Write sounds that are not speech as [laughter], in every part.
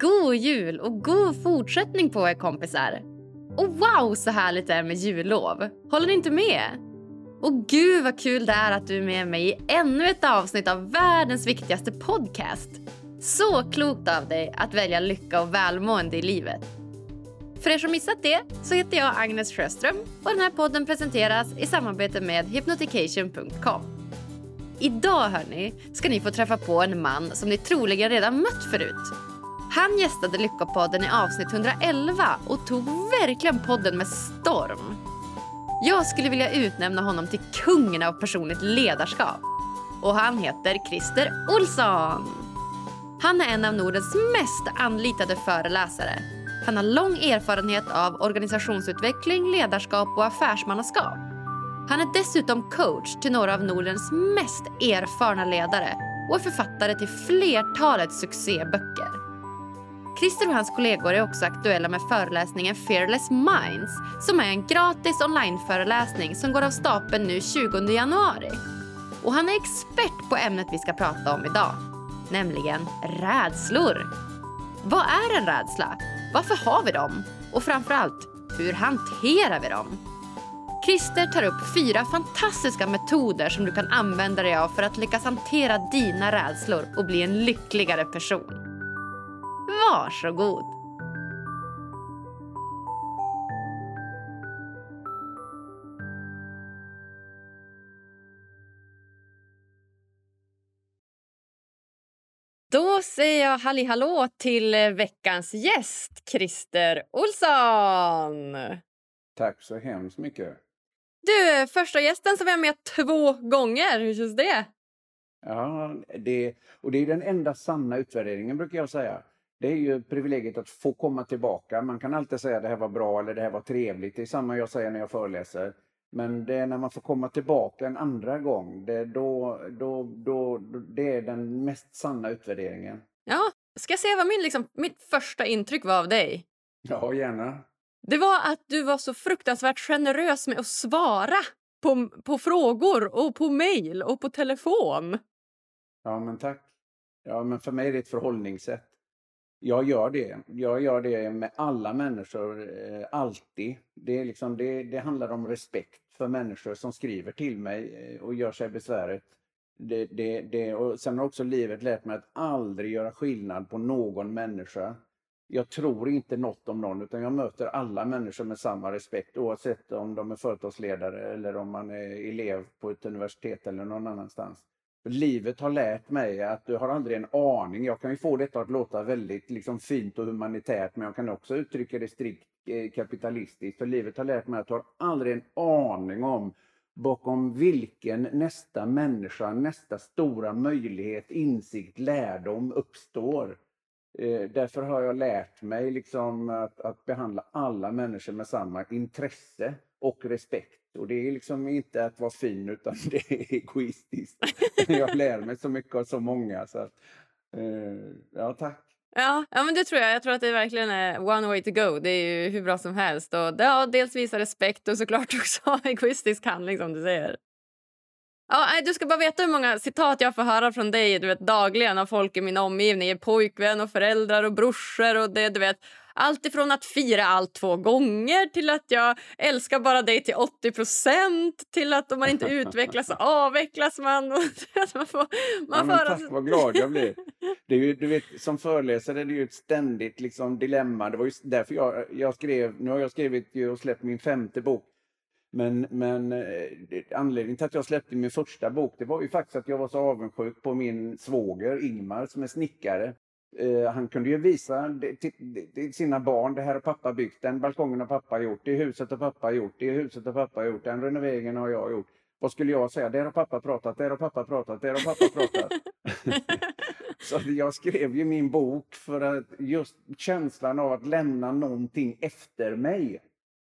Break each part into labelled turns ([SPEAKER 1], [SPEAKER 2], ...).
[SPEAKER 1] God jul och god fortsättning på er kompisar! Och wow så härligt det är med jullov! Håller ni inte med? Och gud vad kul det är att du är med mig i ännu ett avsnitt av världens viktigaste podcast. Så klokt av dig att välja lycka och välmående i livet. För er som missat det så heter jag Agnes Sjöström och den här podden presenteras i samarbete med hypnotication.com. Idag hörni, ska ni få träffa på en man som ni troligen redan mött förut. Han gästade Lyckopodden i avsnitt 111 och tog verkligen podden med storm. Jag skulle vilja utnämna honom till kungen av personligt ledarskap. Och han heter Christer Olsson. Han är en av Nordens mest anlitade föreläsare. Han har lång erfarenhet av organisationsutveckling, ledarskap och affärsmannaskap. Han är dessutom coach till några av Nordens mest erfarna ledare och är författare till flertalet succéböcker. Christer och hans kollegor är också aktuella med föreläsningen Fearless Minds som är en gratis onlineföreläsning som går av stapeln nu 20 januari. Och han är expert på ämnet vi ska prata om idag, nämligen rädslor. Vad är en rädsla? Varför har vi dem? Och framförallt, hur hanterar vi dem? Christer tar upp fyra fantastiska metoder som du kan använda dig av för att lyckas hantera dina rädslor och bli en lyckligare person. Varsågod. Då säger jag halli hallå till veckans gäst, Christer Olsson.
[SPEAKER 2] Tack så hemskt mycket.
[SPEAKER 1] Du, första gästen som vi har med två gånger. Hur känns det?
[SPEAKER 2] Ja, det, och det är den enda sanna utvärderingen brukar jag säga det är ju privilegiet att få komma tillbaka. Man kan alltid säga att det här var bra eller det här var trevligt. Det är samma jag säger när jag föreläser. Men det är när man får komma tillbaka en andra gång, det, då, då, då, det är den mest sanna utvärderingen.
[SPEAKER 1] Ja, ska jag säga vad min, liksom, mitt första intryck var av dig?
[SPEAKER 2] Ja, gärna.
[SPEAKER 1] Det var att du var så fruktansvärt generös med att svara på, på frågor och på mejl och på telefon.
[SPEAKER 2] Ja, men tack. Ja, men för mig är det ett förhållningssätt. Jag gör det. Jag gör det med alla människor, eh, alltid. Det, är liksom, det, det handlar om respekt för människor som skriver till mig eh, och gör sig besväret. Det, det, det, och sen har också livet lärt mig att aldrig göra skillnad på någon människa. Jag tror inte något om någon utan jag möter alla människor med samma respekt oavsett om de är företagsledare eller om man är elev på ett universitet eller någon annanstans. Livet har lärt mig att du har aldrig en aning. Jag kan ju få detta att låta väldigt liksom, fint och humanitärt men jag kan också uttrycka det strikt eh, kapitalistiskt. För livet har lärt mig att du har aldrig en aning om bakom vilken nästa människa, nästa stora möjlighet, insikt, lärdom uppstår. Eh, därför har jag lärt mig liksom att, att behandla alla människor med samma intresse och respekt. Och det är liksom inte att vara fin utan [laughs] det är egoistiskt. [laughs] jag lär mig så mycket av så många. Så att, eh, ja, tack.
[SPEAKER 1] Ja, ja, men det tror jag. Jag tror att det verkligen är one way to go. Det är ju hur bra som helst. Och ja, dels visa respekt och såklart [laughs] också egoistisk handling som du säger. Ja, du ska bara veta hur många citat jag får höra från dig du vet, dagligen av folk i min omgivning. Pojkvän och föräldrar och brorsor och det, du vet. Allt ifrån att fira allt två gånger till att jag älskar bara dig till 80% till att om man inte utvecklas så [laughs] avvecklas man. [laughs]
[SPEAKER 2] man får, man ja, får tack, vad glad jag blir. Det är ju, du vet, som föreläsare är det ju ett ständigt liksom, dilemma. Det var ju därför jag, jag skrev, nu har jag skrivit och släppt min femte bok. Men, men eh, anledningen till att jag släppte min första bok det var ju faktiskt att jag var så avundsjuk på min svåger Ingmar som är snickare. Uh, han kunde ju visa till sina barn, det här har pappa byggt, den balkongen har pappa gjort, det huset har pappa gjort, det huset har pappa gjort, den renoveringen har jag gjort. Vad skulle jag säga? Där har pappa pratat, där har pappa pratat, där har pappa pratat. [laughs] så jag skrev ju min bok för att just känslan av att lämna någonting efter mig.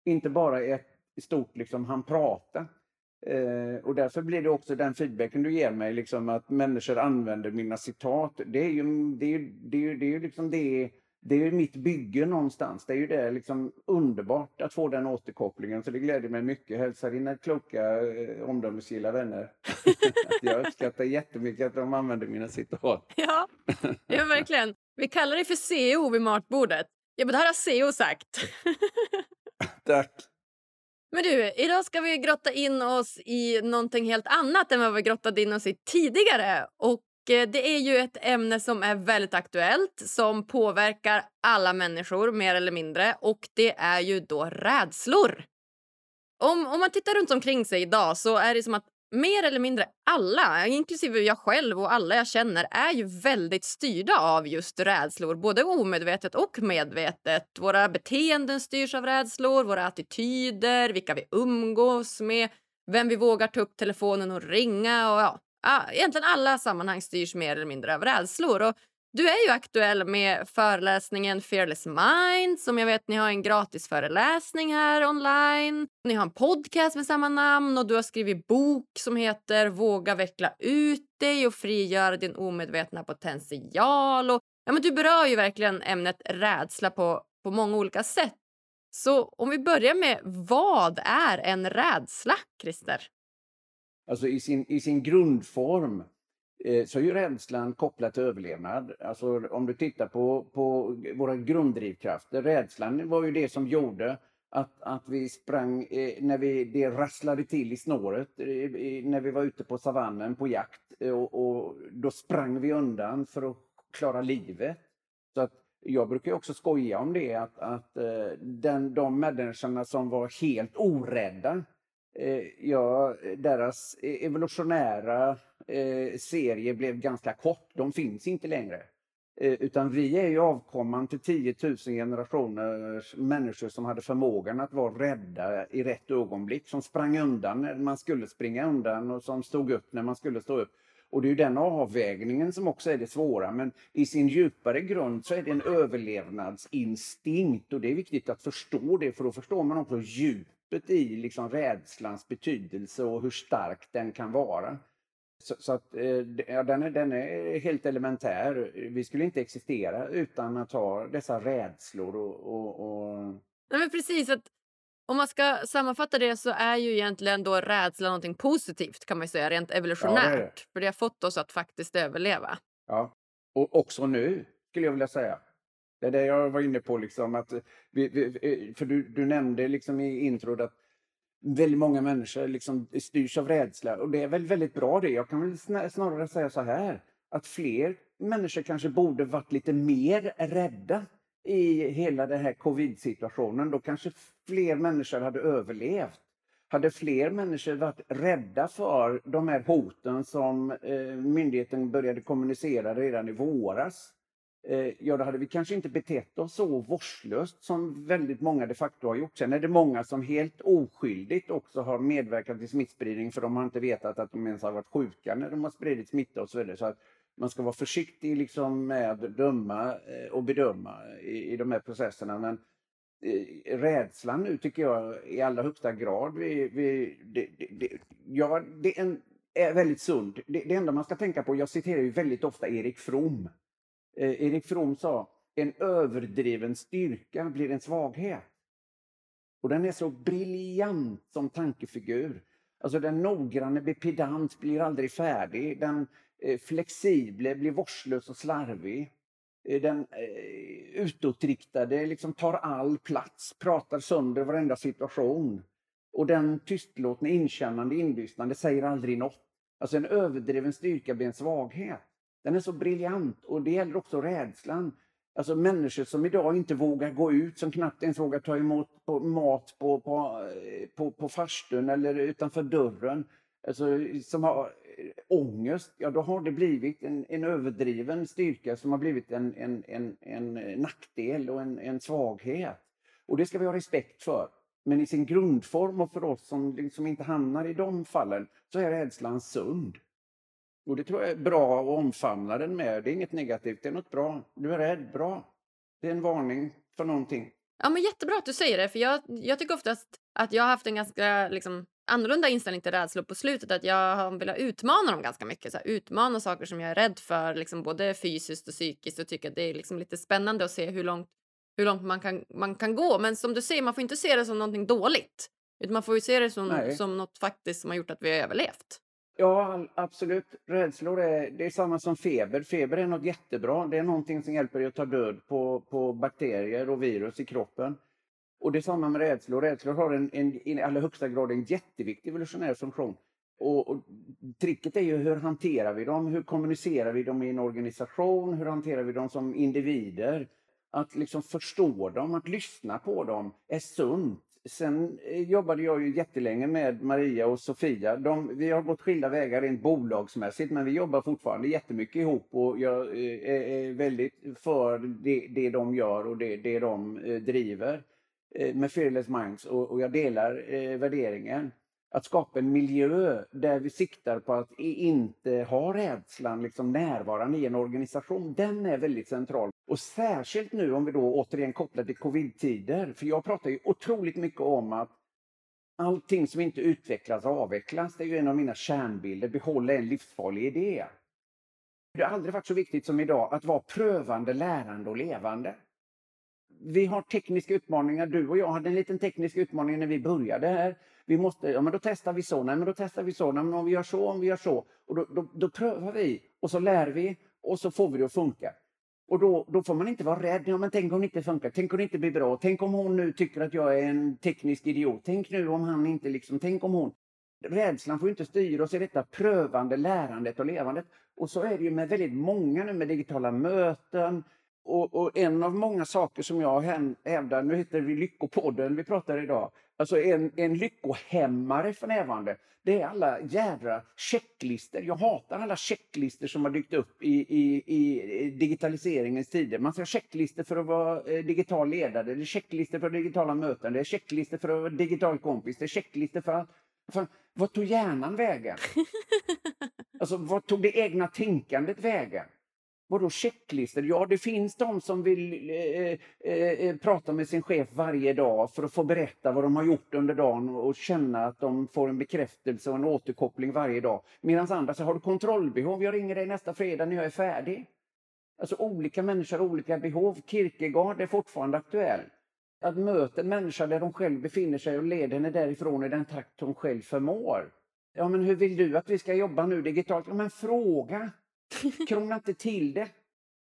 [SPEAKER 2] Inte bara ett stort liksom han prata. Eh, och därför blir det också den feedbacken du ger mig, liksom att människor använder mina citat. Det är ju, det är, det är, det är liksom det, det är mitt bygge någonstans. Det är ju det liksom underbart att få den återkopplingen. Så det gläder mig mycket. Hälsa dina kloka, eh, omdömesgilla vänner. [laughs] jag uppskattar jättemycket att de använder mina citat. [laughs]
[SPEAKER 1] Ja, ja verkligen. Vi kallar det för CO vid matbordet. Ja, men det här har CO sagt. [laughs]
[SPEAKER 2] Tack.
[SPEAKER 1] Men du, idag ska vi grotta in oss i någonting helt annat än vad vi grottade in oss i tidigare. Och eh, det är ju ett ämne som är väldigt aktuellt, som påverkar alla människor mer eller mindre. Och det är ju då rädslor. Om, om man tittar runt omkring sig idag så är det som att mer eller mindre alla, inklusive jag själv och alla jag känner är ju väldigt styrda av just rädslor, både omedvetet och medvetet. Våra beteenden styrs av rädslor, våra attityder, vilka vi umgås med, vem vi vågar ta upp telefonen och ringa och ja, egentligen alla sammanhang styrs mer eller mindre av rädslor. Och du är ju aktuell med föreläsningen Fearless Mind som jag vet ni har en gratis föreläsning här online. Ni har en podcast med samma namn och du har skrivit bok som heter Våga veckla ut dig och frigöra din omedvetna potential. Och, ja, men du berör ju verkligen ämnet rädsla på, på många olika sätt. Så om vi börjar med vad är en rädsla, Christer?
[SPEAKER 2] Alltså i sin, i sin grundform Eh, så är ju rädslan kopplad till överlevnad. Alltså om du tittar på, på våra grunddrivkrafter. Rädslan var ju det som gjorde att, att vi sprang, eh, när vi, det rasslade till i snåret, eh, när vi var ute på savannen på jakt. Eh, och, och, då sprang vi undan för att klara livet. Så att jag brukar också skoja om det, att, att eh, den, de människorna som var helt orädda, Eh, ja, eh, deras e-, evolutionära eh, serie blev ganska kort. De finns inte längre. Eh, utan vi är ju avkomman till 10 000 generationers människor som hade förmågan att vara rädda i rätt ögonblick. Som sprang undan när man skulle springa undan och som stod upp när man skulle stå upp. Och det är ju den avvägningen som också är det svåra. Men i sin djupare grund så är det en överlevnadsinstinkt och det är viktigt att förstå det för då förstår man också djupet i liksom rädslans betydelse och hur stark den kan vara. Så, så att, eh, ja, den, är, den är helt elementär. Vi skulle inte existera utan att ha dessa rädslor och... och, och...
[SPEAKER 1] Nej, men precis. Att om man ska sammanfatta det så är ju egentligen då rädsla någonting positivt kan man säga, rent evolutionärt. Ja, det det. För det har fått oss att faktiskt överleva.
[SPEAKER 2] Ja, och också nu skulle jag vilja säga. Det är det jag var inne på, liksom, att eh, vi, vi, eh, för du, du nämnde liksom i introt att väldigt många människor liksom styrs av rädsla och det är väl väldigt bra det. Jag kan väl snarare säga så här att fler människor kanske borde varit lite mer rädda i hela den här covid-situationen. Då kanske fler människor hade överlevt. Hade fler människor varit rädda för de här hoten som eh, myndigheten började kommunicera redan i våras Eh, ja, då hade vi kanske inte betett oss så vårdslöst som väldigt många de facto har gjort. Sen är det många som helt oskyldigt också har medverkat till smittspridning för de har inte vetat att de ens har varit sjuka när de har spridit smitta och så vidare. Så att man ska vara försiktig liksom med att döma eh, och bedöma i, i de här processerna. Men eh, rädslan nu tycker jag i allra högsta grad, vi, vi, det, det, det, ja, det är, en, är väldigt sund. Det, det enda man ska tänka på, jag citerar ju väldigt ofta Erik From eh, Erik From sa, en överdriven styrka blir en svaghet. Och den är så briljant som tankefigur. Alltså den noggranne blir pedant blir aldrig färdig. Den eh, flexible blir vårdslös och slarvig. Eh, den eh, utåtriktade liksom tar all plats, pratar sönder varenda situation. Och den tystlåtna, inkännande, inlyssnande säger aldrig något. Alltså en överdriven styrka blir en svaghet. Den är så briljant och det gäller också rädslan. Alltså människor som idag inte vågar gå ut, som knappt ens vågar ta emot på, mat på, på, på, på farstun eller utanför dörren. Alltså, som har eh, ångest, ja då har det blivit en, en överdriven styrka som har blivit en, en, en, en nackdel och en, en svaghet. Och det ska vi ha respekt för. Men i sin grundform och för oss som liksom inte hamnar i de fallen så är rädslan sund. Och det tror jag är bra att omfamna den med. Det är inget negativt, det är något bra. Du är rädd, bra. Det är en varning för någonting.
[SPEAKER 1] Ja, men jättebra att du säger det. För jag, jag tycker oftast att jag har haft en ganska liksom, annorlunda inställning till rädslor på slutet. Att jag har velat utmana dem ganska mycket. Så här, utmana saker som jag är rädd för, liksom, både fysiskt och psykiskt. Och tycker att det är liksom lite spännande att se hur långt, hur långt man, kan, man kan gå. Men som du säger, man får inte se det som någonting dåligt. Utan man får ju se det som, som något faktiskt som har gjort att vi har överlevt.
[SPEAKER 2] Ja, absolut. Rädslor är, det är samma som feber. Feber är något jättebra. Det är någonting som hjälper dig att ta död på, på bakterier och virus i kroppen. Och det är samma med rädslor. Rädslor har en, en, i allra högsta grad en jätteviktig evolutionär funktion. Och, och, tricket är ju hur hanterar vi dem? Hur kommunicerar vi dem i en organisation? Hur hanterar vi dem som individer? Att liksom förstå dem, att lyssna på dem är sunt. Sen eh, jobbade jag ju jättelänge med Maria och Sofia. De, vi har gått skilda vägar rent bolagsmässigt men vi jobbar fortfarande jättemycket ihop och jag eh, är väldigt för det, det de gör och det, det de eh, driver med Fearless Minds och, och jag delar värderingen att skapa en miljö där vi siktar på att inte ha rädslan liksom närvarande i en organisation, den är väldigt central. Och särskilt nu om vi då återigen kopplar till covid-tider, för jag pratar ju otroligt mycket om att allting som inte utvecklas avvecklas. Det är ju en av mina kärnbilder, behålla en livsfarlig idé. Det har aldrig varit så viktigt som idag att vara prövande, lärande och levande. Vi har tekniska utmaningar. Du och jag hade en liten teknisk utmaning när vi började här vi måste, ja men då testar vi så, nej men då testar vi så, nej men om vi gör så, om vi gör så. Och då, då, då prövar vi och så lär vi och så får vi det att funka. Och då, då får man inte vara rädd. Ja, men tänk om det inte funkar. Tänk om det inte blir bra. Tänk om hon nu tycker att jag är en teknisk idiot. Tänk nu om han inte liksom, tänk om hon. Rädslan får inte styra oss i detta prövande lärandet och levandet. Och så är det ju med väldigt många nu med digitala möten. Och, och en av många saker som jag hävdar, nu heter vi Lyckopodden vi pratar idag, Alltså en, en lyckohämmare för närvarande, det är alla jädra checklister. Jag hatar alla checklister som har dykt upp i, i, i digitaliseringens tider. Man ska ha checklister för att vara eh, digital ledare, det är checklister för digitala möten, det är checklister för att vara digital kompis, det är checklister för att... För, vad tog hjärnan vägen? [laughs] Alltså, vad tog det egna tänkandet vägen? Vadå checklistor? Ja, det finns de som vill eh, eh, eh, prata med sin chef varje dag för att få berätta vad de har gjort under dagen och känna att de får en bekräftelse och en återkoppling varje dag. Medan andra säger, har du kontrollbehov? Jag ringer dig nästa fredag när jag är färdig. Alltså olika människor har olika behov. Kierkegaard är fortfarande aktuell. Att möta en människa där de själv befinner sig och leda henne därifrån i den takt hon själv förmår. Ja, men hur vill du att vi ska jobba nu digitalt? Ja, men fråga! Krångla inte till det.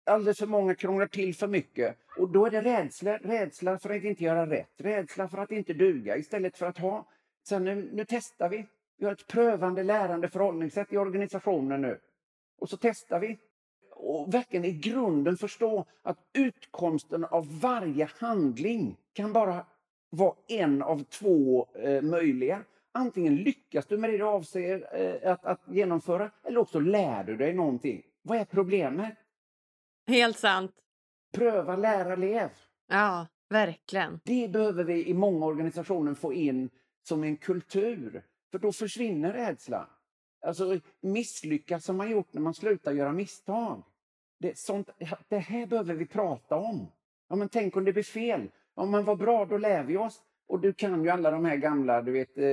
[SPEAKER 2] Alldeles för många krånglar till för mycket. Och då är det rädsla. Rädsla för att inte göra rätt. Rädsla för att inte duga istället för att ha. Sen nu, nu testar vi. Vi har ett prövande, lärande förhållningssätt i organisationen nu. Och så testar vi. Och verkligen i grunden förstå att utkomsten av varje handling kan bara vara en av två eh, möjliga. Antingen lyckas du med det du avser eh, att, att genomföra eller också lär du dig någonting. Vad är problemet?
[SPEAKER 1] Helt sant.
[SPEAKER 2] Pröva, lära, lev.
[SPEAKER 1] Ja, verkligen.
[SPEAKER 2] Det behöver vi i många organisationer få in som en kultur. För då försvinner rädslan. Alltså misslyckas som man gjort när man slutar göra misstag. Det, sånt, det här behöver vi prata om. Ja, men tänk om det blir fel. Ja, men vad bra, då lär vi oss. Och du kan ju alla de här gamla, du vet, eh,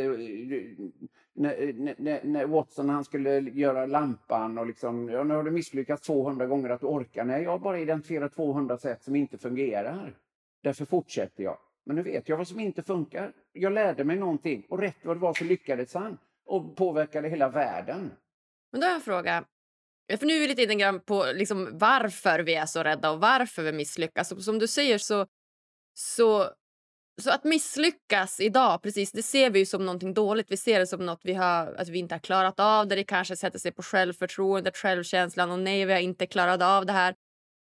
[SPEAKER 2] när, när, när Watson han skulle göra lampan och liksom, ja, nu har du misslyckats 200 gånger att du orkar. Nej, jag har bara identifierat 200 sätt som inte fungerar. Därför fortsätter jag. Men nu vet jag vad som inte funkar. Jag lärde mig någonting och rätt vad det var så lyckades han och påverkade hela världen.
[SPEAKER 1] Men då har jag en fråga. För nu är vi lite grann på liksom varför vi är så rädda och varför vi misslyckas. Som du säger så, så så att misslyckas idag, precis, det ser vi som någonting dåligt. Vi ser det som något vi, har, att vi inte har klarat av. Det, det kanske sätter sig på självförtroendet, självkänslan. och nej, vi har inte klarat av det här.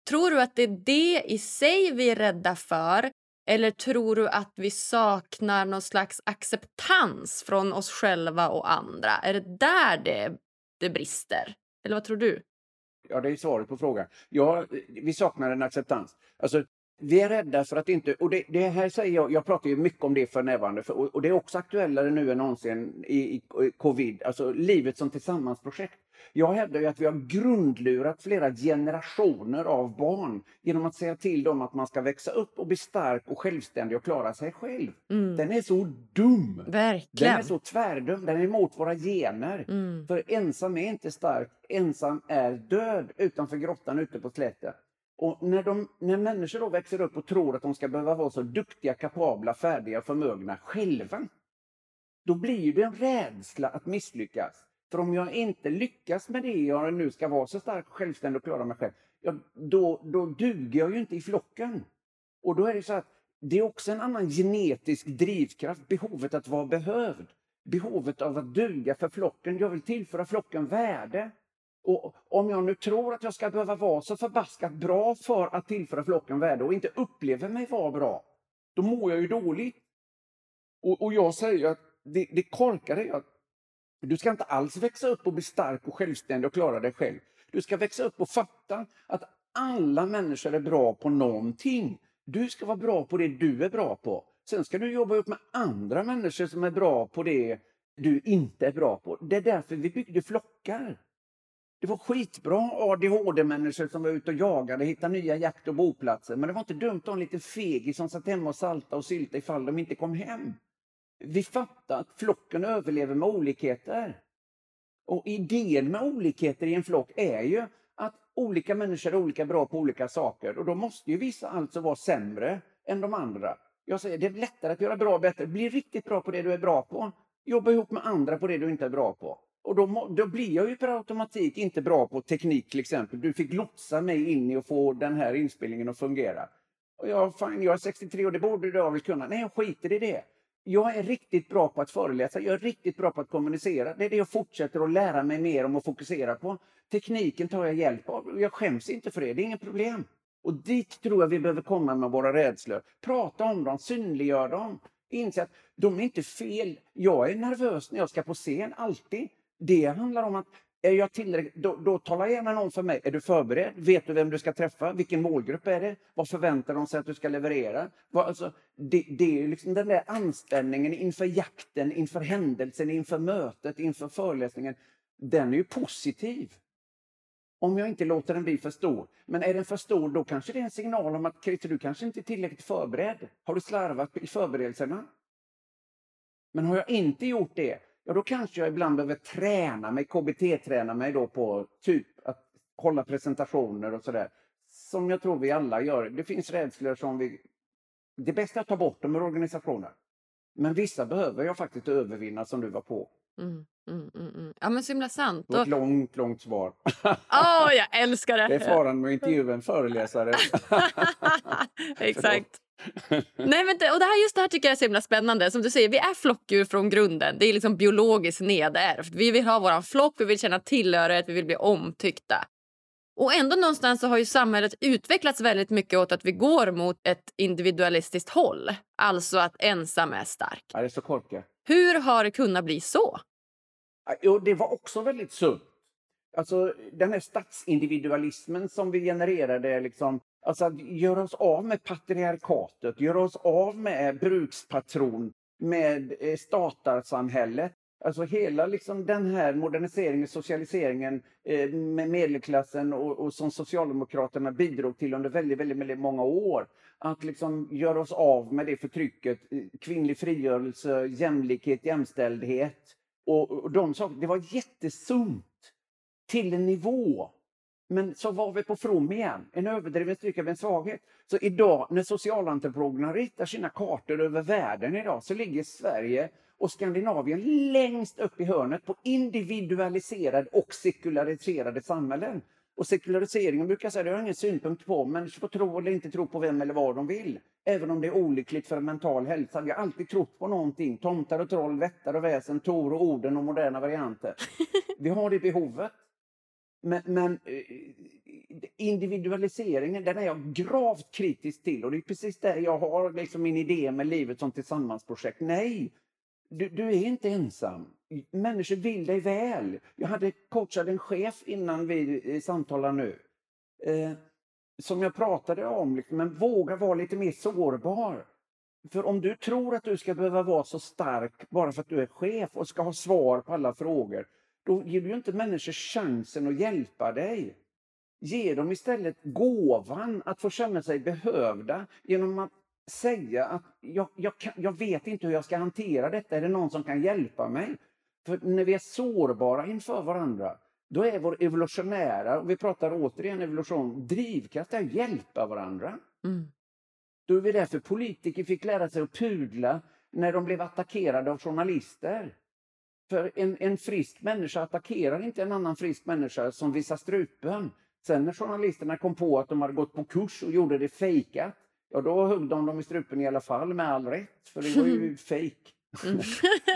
[SPEAKER 1] Tror du att det är det i sig vi är rädda för? Eller tror du att vi saknar någon slags acceptans från oss själva och andra? Är det där det, det brister? Eller vad tror du?
[SPEAKER 2] Ja, det är svaret på frågan. Ja, vi saknar en acceptans. Alltså, vi är rädda för att inte, och det, det, här säger jag, jag pratar ju mycket om det för närvarande, för, och, och, det är också aktuellare nu än någonsin i, i, i covid, alltså livet som tillsammansprojekt. Jag hävdar ju att vi har grundlurat flera generationer av barn genom att säga till dem att man ska växa upp och bli stark och självständig och klara sig själv. Mm. Den är så dum!
[SPEAKER 1] Verkligen.
[SPEAKER 2] Den är så tvärdum, den är emot våra gener. Mm. För ensam är inte stark, ensam är död utanför grottan ute på slätten. Och när, de, när människor då växer upp och tror att de ska behöva vara så duktiga, kapabla, färdiga, och förmögna själva, då blir det en rädsla att misslyckas. För om jag inte lyckas med det jag nu ska vara så stark, självständig och klara mig själv, ja, då, då duger jag ju inte i flocken. Och då är det så att det är också en annan genetisk drivkraft, behovet att vara behövd. Behovet av att duga för flocken. Jag vill tillföra flocken värde. Och om jag nu tror att jag ska behöva vara så förbaskat bra för att tillföra flocken värde och inte upplever mig vara bra, då mår jag ju dåligt. Och, och jag säger att det, det korkade är att du ska inte alls växa upp och bli stark och självständig och klara dig själv. Du ska växa upp och fatta att alla människor är bra på någonting. Du ska vara bra på det du är bra på. Sen ska du jobba upp med andra människor som är bra på det du inte är bra på. Det är därför vi byggde flockar. Det var skitbra ADHD-människor som var ute och jagade, hittade nya jakt och boplatser. Men det var inte dumt att ha en liten fegis som satt hemma och salta och sylta ifall de inte kom hem. Vi fattar att flocken överlever med olikheter. Och idén med olikheter i en flock är ju att olika människor är olika bra på olika saker och då måste ju vissa alltså vara sämre än de andra. Jag säger det är lättare att göra bra bättre. Bli riktigt bra på det du är bra på. Jobba ihop med andra på det du inte är bra på. Och då, då blir jag ju per automatik inte bra på teknik till exempel. Du fick lotsa mig in i att få den här inspelningen att fungera. Och jag, fan, jag är 63 och det borde du väl kunna. Nej, jag skiter i det. Jag är riktigt bra på att föreläsa, jag är riktigt bra på att kommunicera. Det är det jag fortsätter att lära mig mer om och fokusera på. Tekniken tar jag hjälp av. Jag skäms inte för det, det är inget problem. Och dit tror jag vi behöver komma med våra rädslor. Prata om dem, synliggör dem. Inse att de är inte fel. Jag är nervös när jag ska på scen, alltid. Det handlar om att är jag tillräckligt, då, då talar gärna någon för mig. Är du förberedd? Vet du vem du ska träffa? Vilken målgrupp är det? Vad förväntar de sig att du ska leverera? Vad, alltså, det, det är liksom den där anspänningen inför jakten, inför händelsen, inför mötet, inför föreläsningen. Den är ju positiv. Om jag inte låter den bli för stor. Men är den för stor, då kanske det är en signal om att Christer, du kanske inte är tillräckligt förberedd. Har du slarvat i förberedelserna? Men har jag inte gjort det, ja då kanske jag ibland behöver träna mig, KBT-träna mig då på typ att hålla presentationer och sådär. Som jag tror vi alla gör. Det finns rädslor som vi... Det bästa är att ta bort dem ur organisationer. Men vissa behöver jag faktiskt övervinna som du var på.
[SPEAKER 1] Mm, mm, mm, mm. Ja men så himla sant.
[SPEAKER 2] Det var ett långt, långt svar.
[SPEAKER 1] Åh, jag älskar det!
[SPEAKER 2] Det är faran med att intervjua en föreläsare. [laughs]
[SPEAKER 1] Exakt. [laughs] Nej, men det, och det här, just det här tycker jag är så himla spännande. Som du säger, vi är flockdjur från grunden. Det är liksom biologiskt nedärvt. Vi vill ha vår flock, vi vill känna tillhörighet, vi vill bli omtyckta. Och ändå någonstans så har ju samhället utvecklats väldigt mycket åt att vi går mot ett individualistiskt håll. Alltså att ensam är stark.
[SPEAKER 2] Ja, det är så korkat.
[SPEAKER 1] Hur har det kunnat bli så?
[SPEAKER 2] Jo, det var också väldigt sunt. Alltså den här statsindividualismen som vi genererade, liksom, alltså att göra oss av med patriarkatet, göra oss av med brukspatron, med eh, statarsamhället. Alltså hela liksom den här moderniseringen, socialiseringen eh, med medelklassen och, och, som Socialdemokraterna bidrog till under väldigt, väldigt, väldigt många år. Att liksom göra oss av med det förtrycket, eh, kvinnlig frigörelse, jämlikhet, jämställdhet. Och, och de sakerna, det var jättesunt till en nivå. Men så var vi på from igen, en överdriven styrka med en svaghet. Så idag när socialantropologerna ritar sina kartor över världen idag så ligger Sverige och Skandinavien längst upp i hörnet på individualiserade och sekulariserade samhällen. Och sekulariseringen brukar jag säga, det har jag ingen synpunkt på. Människor får tro eller inte tro på vem eller vad de vill. Även om det är olyckligt för mental hälsa. Vi har alltid trott på någonting. Tomtar och troll, vättar och väsen, Tor och orden och moderna varianter. [laughs] Vi har det behovet. Men, men eh, individualiseringen, den är jag gravt kritisk till. Och det är precis det jag har liksom min idé med livet som tillsammansprojekt. Nej, du, du, är inte ensam. Människor vill dig väl. Jag hade coachat en chef innan vi eh, samtalar nu. Eh, som jag pratade om, liksom, men våga vara lite mer sårbar. För om du tror att du ska behöva vara så stark bara för att du är chef och ska ha svar på alla frågor, då ger du inte människor chansen att hjälpa dig. Ge dem istället gåvan att få känna sig behövda genom att säga att jag, jag, kan, jag vet inte hur jag ska hantera detta. Är det någon som kan hjälpa mig? För när vi är sårbara inför varandra, då är vår evolutionära, och vi pratar återigen evolution, drivkraft är att hjälpa varandra. Mm. Då är vi därför politiker fick lära sig att pudla när de blev attackerade av journalister. För en, en frisk människa attackerar inte en annan frisk människa som visar strupen. Sen när journalisterna kom på att de hade gått på kurs och gjorde det fejkat, ja då högg de dem i strupen i alla fall med all rätt, för det var ju fejk. Mm.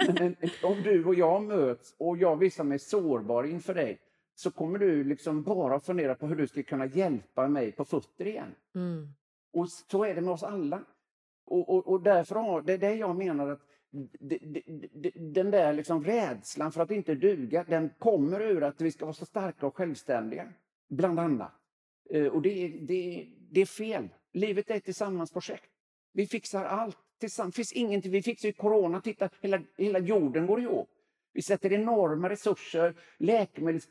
[SPEAKER 2] [laughs] Men om du och jag möts och jag visar mig sårbar inför dig, så kommer du liksom bara fundera på hur du ska kunna hjälpa mig på fötter igen. Mm. Och så är det med oss alla. Och, och, och därför har, det är det jag menar att den där liksom rädslan för att inte duga, den kommer ur att vi ska vara så starka och självständiga, bland annat. Eh, och det, det, det är fel. Livet är ett tillsammansprojekt. Vi fixar allt tillsammans. finns ingenting. Vi fixar ju corona. Titta, hela, hela jorden går ihop. Vi sätter enorma resurser, läkemedel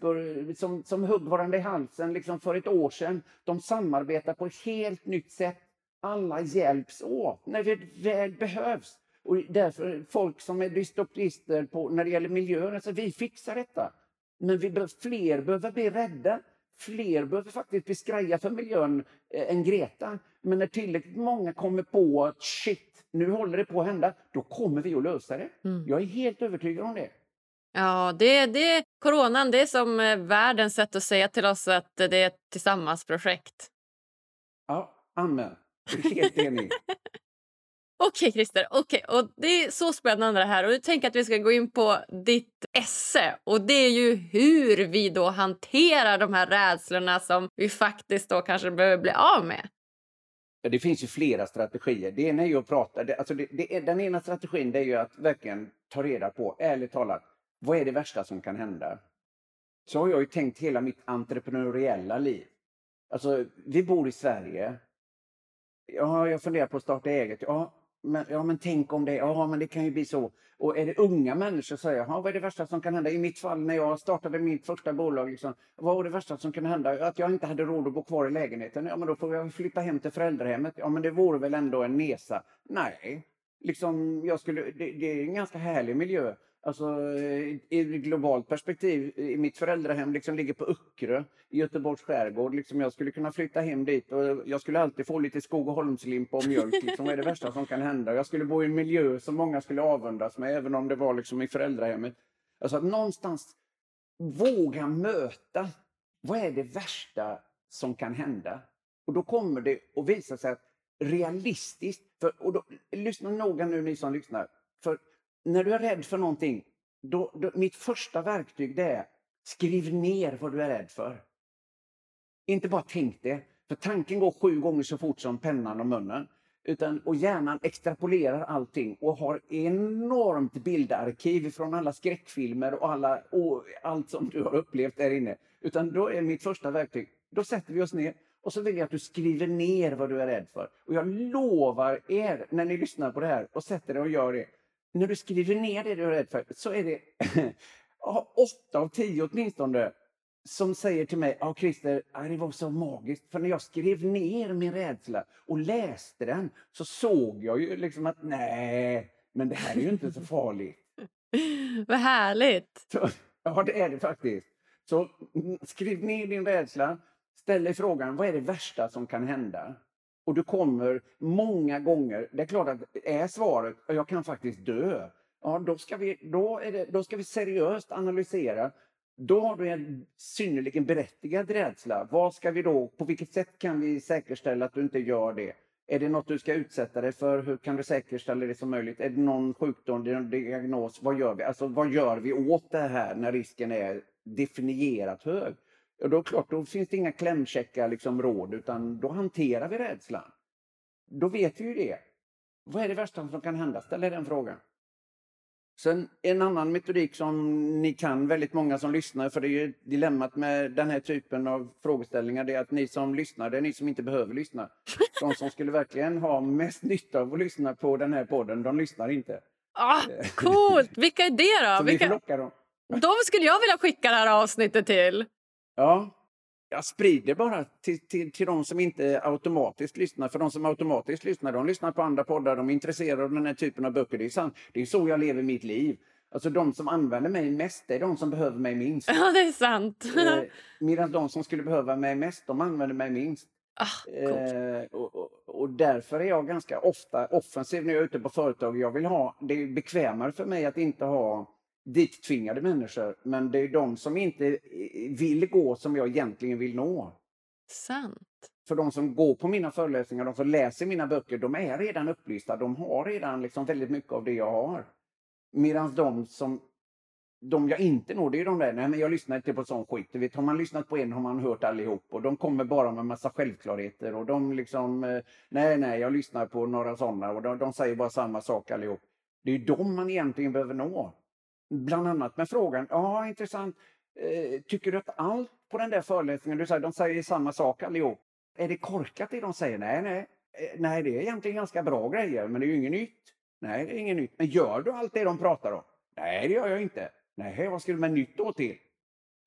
[SPEAKER 2] som, som högg varandra i halsen liksom för ett år sedan. De samarbetar på ett helt nytt sätt. Alla hjälps åt när det väl behövs. Och därför folk som är dystopister på, när det gäller miljön, alltså vi fixar detta. Men vi behöver, fler behöver bli rädda. Fler behöver faktiskt bli skraja för miljön eh, än Greta. Men när tillräckligt många kommer på att shit, nu håller det på att hända, då kommer vi att lösa det. Mm. Jag är helt övertygad om det.
[SPEAKER 1] Ja, det, det, coronan det är som eh, världens sätt att säga till oss att det är ett tillsammansprojekt.
[SPEAKER 2] Ja, amen. Helt enig. [laughs]
[SPEAKER 1] Okej, Christer. Okay. Och det är så spännande det här. Och jag tänker att vi ska gå in på ditt esse. Och det är ju hur vi då hanterar de här rädslorna som vi faktiskt då kanske behöver bli av med.
[SPEAKER 2] Det finns ju flera strategier. Det ena är ju att prata. Det, alltså det, det, den ena strategin det är ju att verkligen ta reda på, ärligt talat, vad är det värsta som kan hända? Så har jag ju tänkt hela mitt entreprenöriella liv. Alltså, vi bor i Sverige. Ja, jag funderar på att starta eget. Ja, men, ja, men tänk om det, ja men det kan ju bli så. Och är det unga människor så säger jag, vad är det värsta som kan hända? I mitt fall när jag startade mitt första bolag, liksom, vad var det värsta som kan hända? Att jag inte hade råd att bo kvar i lägenheten. Ja men då får jag flytta hem till föräldrahemmet. Ja men det vore väl ändå en nesa? Nej, liksom, jag skulle, det, det är en ganska härlig miljö. Alltså eh, i ett globalt perspektiv, i mitt föräldrahem liksom ligger på Öckerö i Göteborgs skärgård. Liksom jag skulle kunna flytta hem dit och jag skulle alltid få lite skog och holmslimpa och mjölk. Liksom, vad är det värsta som kan hända? Jag skulle bo i en miljö som många skulle avundas med, även om det var liksom i föräldrahemmet. Alltså att någonstans våga möta, vad är det värsta som kan hända? Och då kommer det att visa sig att realistiskt, för, och då, lyssna noga nu ni som lyssnar, för när du är rädd för någonting, då, då, mitt första verktyg det är skriv ner vad du är rädd för. Inte bara tänk det, för tanken går sju gånger så fort som pennan och munnen. Utan, och hjärnan extrapolerar allting och har enormt bildarkiv från alla skräckfilmer och, alla, och allt som du har upplevt där inne. Utan då är mitt första verktyg, då sätter vi oss ner och så vill jag att du skriver ner vad du är rädd för. Och jag lovar er, när ni lyssnar på det här och sätter er och gör det, när du skriver ner det du är rädd för så är det [laughs] åtta av tio åtminstone som säger till mig, ja Christer, det var så magiskt. För när jag skrev ner min rädsla och läste den så såg jag ju liksom att nej, men det här är ju inte så farligt. [laughs]
[SPEAKER 1] Vad härligt!
[SPEAKER 2] Så, [laughs] ja, det är det faktiskt. Så mm, skriv ner din rädsla, ställ dig frågan, vad är det värsta som kan hända? Och du kommer många gånger. Det är klart att är svaret att jag kan faktiskt dö, ja, då, ska vi, då, är det, då ska vi seriöst analysera. Då har du en synnerligen berättigad rädsla. Vad ska vi då, på vilket sätt kan vi säkerställa att du inte gör det? Är det något du ska utsätta dig för? Hur kan du säkerställa det som möjligt? Är det någon sjukdom, någon diagnos? Vad gör vi? Alltså, vad gör vi åt det här när risken är definierat hög? Och då, klart, då finns det inga klämkäcka liksom, råd, utan då hanterar vi rädslan. Då vet vi ju det. Vad är det värsta som kan hända? Ställ den frågan. Sen en annan metodik som ni kan, väldigt många som lyssnar, för det är ju dilemmat med den här typen av frågeställningar, det är att ni som lyssnar, det är ni som inte behöver lyssna. De som skulle verkligen ha mest nytta av att lyssna på den här podden, de lyssnar inte.
[SPEAKER 1] Ah, coolt! Vilka är det då? [laughs]
[SPEAKER 2] Så
[SPEAKER 1] Vilka...
[SPEAKER 2] vi får locka dem.
[SPEAKER 1] De skulle jag vilja skicka det här avsnittet till.
[SPEAKER 2] Ja, jag sprider bara till, till, till de som inte automatiskt lyssnar. För de som automatiskt lyssnar, de lyssnar på andra poddar, de är intresserade av den här typen av böcker. Det är sant. Det är så jag lever mitt liv. Alltså de som använder mig mest, det är de som behöver mig minst. [laughs]
[SPEAKER 1] Ja, det är sant.
[SPEAKER 2] eh, medan de som skulle behöva mig mest, de använder mig minst.
[SPEAKER 1] Ah, eh,
[SPEAKER 2] och, och, och, därför är jag ganska ofta offensiv när jag är ute på företag. Jag vill ha, det är bekvämare för mig att inte ha dittvingade människor, men det är de som inte eh, vill gå som jag egentligen vill nå.
[SPEAKER 1] Sant.
[SPEAKER 2] För de som går på mina föreläsningar, de som läser mina böcker, de är redan upplysta. De har redan liksom väldigt mycket av det jag har. Medan de som de jag inte når, det är de där, nej men jag lyssnar inte på sån skit. Du vet, har man lyssnat på en har man hört allihop och de kommer bara med massa självklarheter och de liksom, eh, nej nej jag lyssnar på några sådana och de, de säger bara samma sak allihop. Det är ju de man egentligen behöver nå. Bland annat med frågan, ja intressant, eh, tycker du att allt på den där föreläsningen, du säger, de säger samma sak allihop. Är det korkat det de säger? Nej, nej. Eh, nej, det är egentligen ganska bra grejer, men det är ju inget nytt. Nej, det är inget nytt. Men gör du allt det de pratar om? Nej, det gör jag inte. Nej, vad ska du med nytt då till?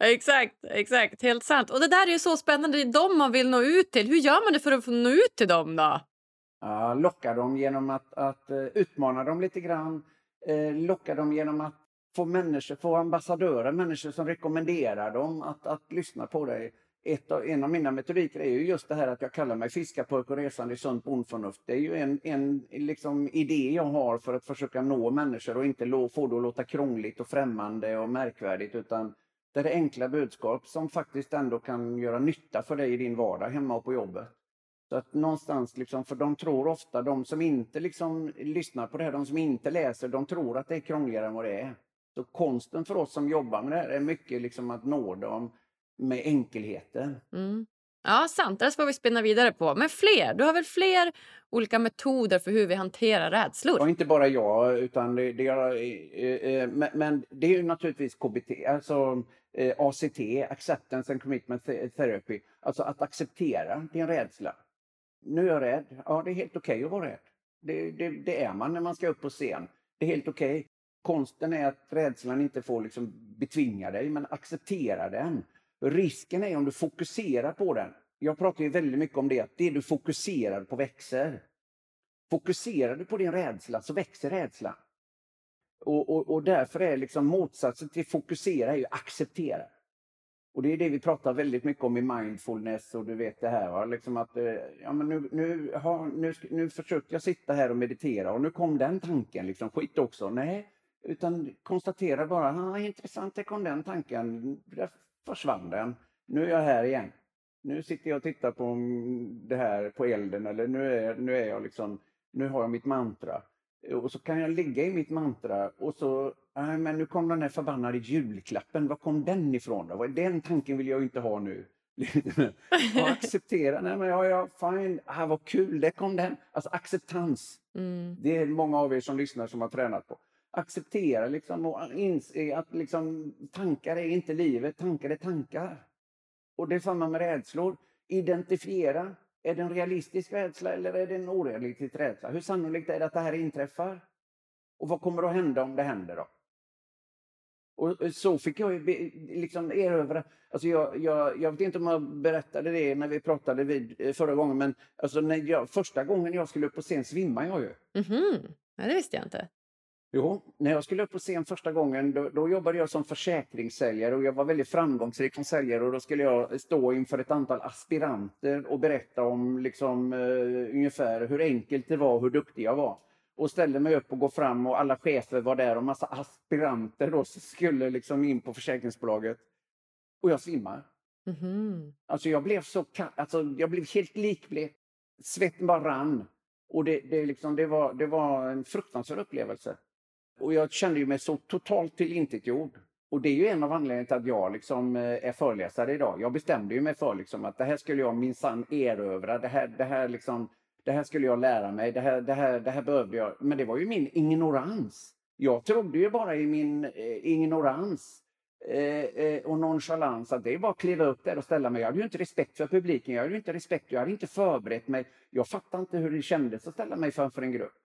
[SPEAKER 1] Exakt, exakt. Helt sant. Och det där är ju så spännande. Det är dem man vill nå ut till. Hur gör man det för att få nå ut till dem då?
[SPEAKER 2] Ja, locka dem genom att, att uh, utmana dem lite grann. Uh, locka dem genom att få människor, få ambassadörer, människor som rekommenderar dem att, att lyssna på dig ett av, en av mina metodiker är ju just det här att jag kallar mig fiskarpojk och resande i sunt bondförnuft. Det är ju en, en liksom, idé jag har för att försöka nå människor och inte lo, få det att låta krångligt och främmande och märkvärdigt utan det är enkla budskap som faktiskt ändå kan göra nytta för dig i din vardag hemma och på jobbet. Så att någonstans, liksom, för de tror ofta, de som inte liksom lyssnar på det här, de som inte läser, de tror att det är krångligare än vad det är. Så konsten för oss som jobbar med det här är mycket liksom att nå dem med enkelheten.
[SPEAKER 1] Mm. Ja, sant. Det får vi spinna vidare på. Men fler? Du har väl fler olika metoder för hur vi hanterar rädslor?
[SPEAKER 2] Ja, inte bara jag, utan det, det är, eh, eh, men, men, det är ju naturligtvis KBT, alltså eh, ACT, Acceptance and Commitment Therapy. Alltså att acceptera din rädsla. Nu är jag rädd. Ja, det är helt okej okay att vara rädd. Det, det, det, är man när man ska upp på scen. Det är helt okej. Okay. Konsten är att rädslan inte får liksom betvinga dig, men acceptera den. Risken är om du fokuserar på den. Jag pratar ju väldigt mycket om det, att det du fokuserar på växer. Fokuserar du på din rädsla så växer rädslan. Och, och, och därför är liksom motsatsen till fokusera är ju acceptera. Och det är det vi pratar väldigt mycket om i mindfulness och du vet det här. Va? Liksom att, eh, ja, men nu, nu, ha, nu, nu försökte jag sitta här och meditera och nu kom den tanken. Liksom, skit också. Nej, utan konstatera bara, ah, intressant, det kom den tanken försvann den. Nu är jag här igen. Nu sitter jag och tittar på det här på elden eller nu är, nu är jag liksom, nu har jag mitt mantra. Och så kan jag ligga i mitt mantra och så, nej men nu kom den här förbannade julklappen, var kom den ifrån då? Den tanken vill jag inte ha nu. [laughs] och acceptera, nej men ja, ja, fine, ah, vad kul, det kom den. Alltså acceptans. Mm. Det är många av er som lyssnar som har tränat på acceptera liksom och inse eh, att liksom, tankar är inte livet, tankar är tankar. Och det är samma med rädslor. Identifiera. Är det en realistisk rädsla eller är det en orealistisk rädsla? Hur sannolikt är det att det här inträffar? Och vad kommer att hända om det händer då? Och eh, så fick jag liksom erövra, alltså jag, jag, jag vet inte om jag berättade det när vi pratade vid eh, förra gången, men alltså när jag, första gången jag skulle upp på scen svimmade jag ju.
[SPEAKER 1] Mm -hmm. Ja, det visste jag inte.
[SPEAKER 2] Jo, när jag skulle upp på scen första gången då, då, jobbade jag som försäkringssäljare och jag var väldigt framgångsrik som säljare och då skulle jag stå inför ett antal aspiranter och berätta om liksom, uh, ungefär hur enkelt det var och hur duktig jag var. Och ställde mig upp och gå fram och alla chefer var där och massa aspiranter då skulle liksom in på försäkringsbolaget. Och jag svimmar. Mm -hmm. Alltså jag blev så alltså jag blev helt likblek. Svetten bara rann. Och det, det, liksom, det, var, det var en fruktansvärd upplevelse. Och jag kände ju mig så totalt tillintetgjord. Och det är ju en av anledningarna till att jag liksom eh, är föreläsare idag. Jag bestämde ju mig för liksom att det här skulle jag minsann erövra. Det här, det, här liksom, det här skulle jag lära mig. Det här, det, här, det här behövde jag. Men det var ju min ignorans. Jag trodde ju bara i min eh, ignorans eh, eh, och nonchalans att det är bara att kliva upp där och ställa mig. Jag hade ju inte respekt för publiken. Jag hade inte respekt. Jag hade inte förberett mig. Jag fattade inte hur det kändes att ställa mig framför en grupp.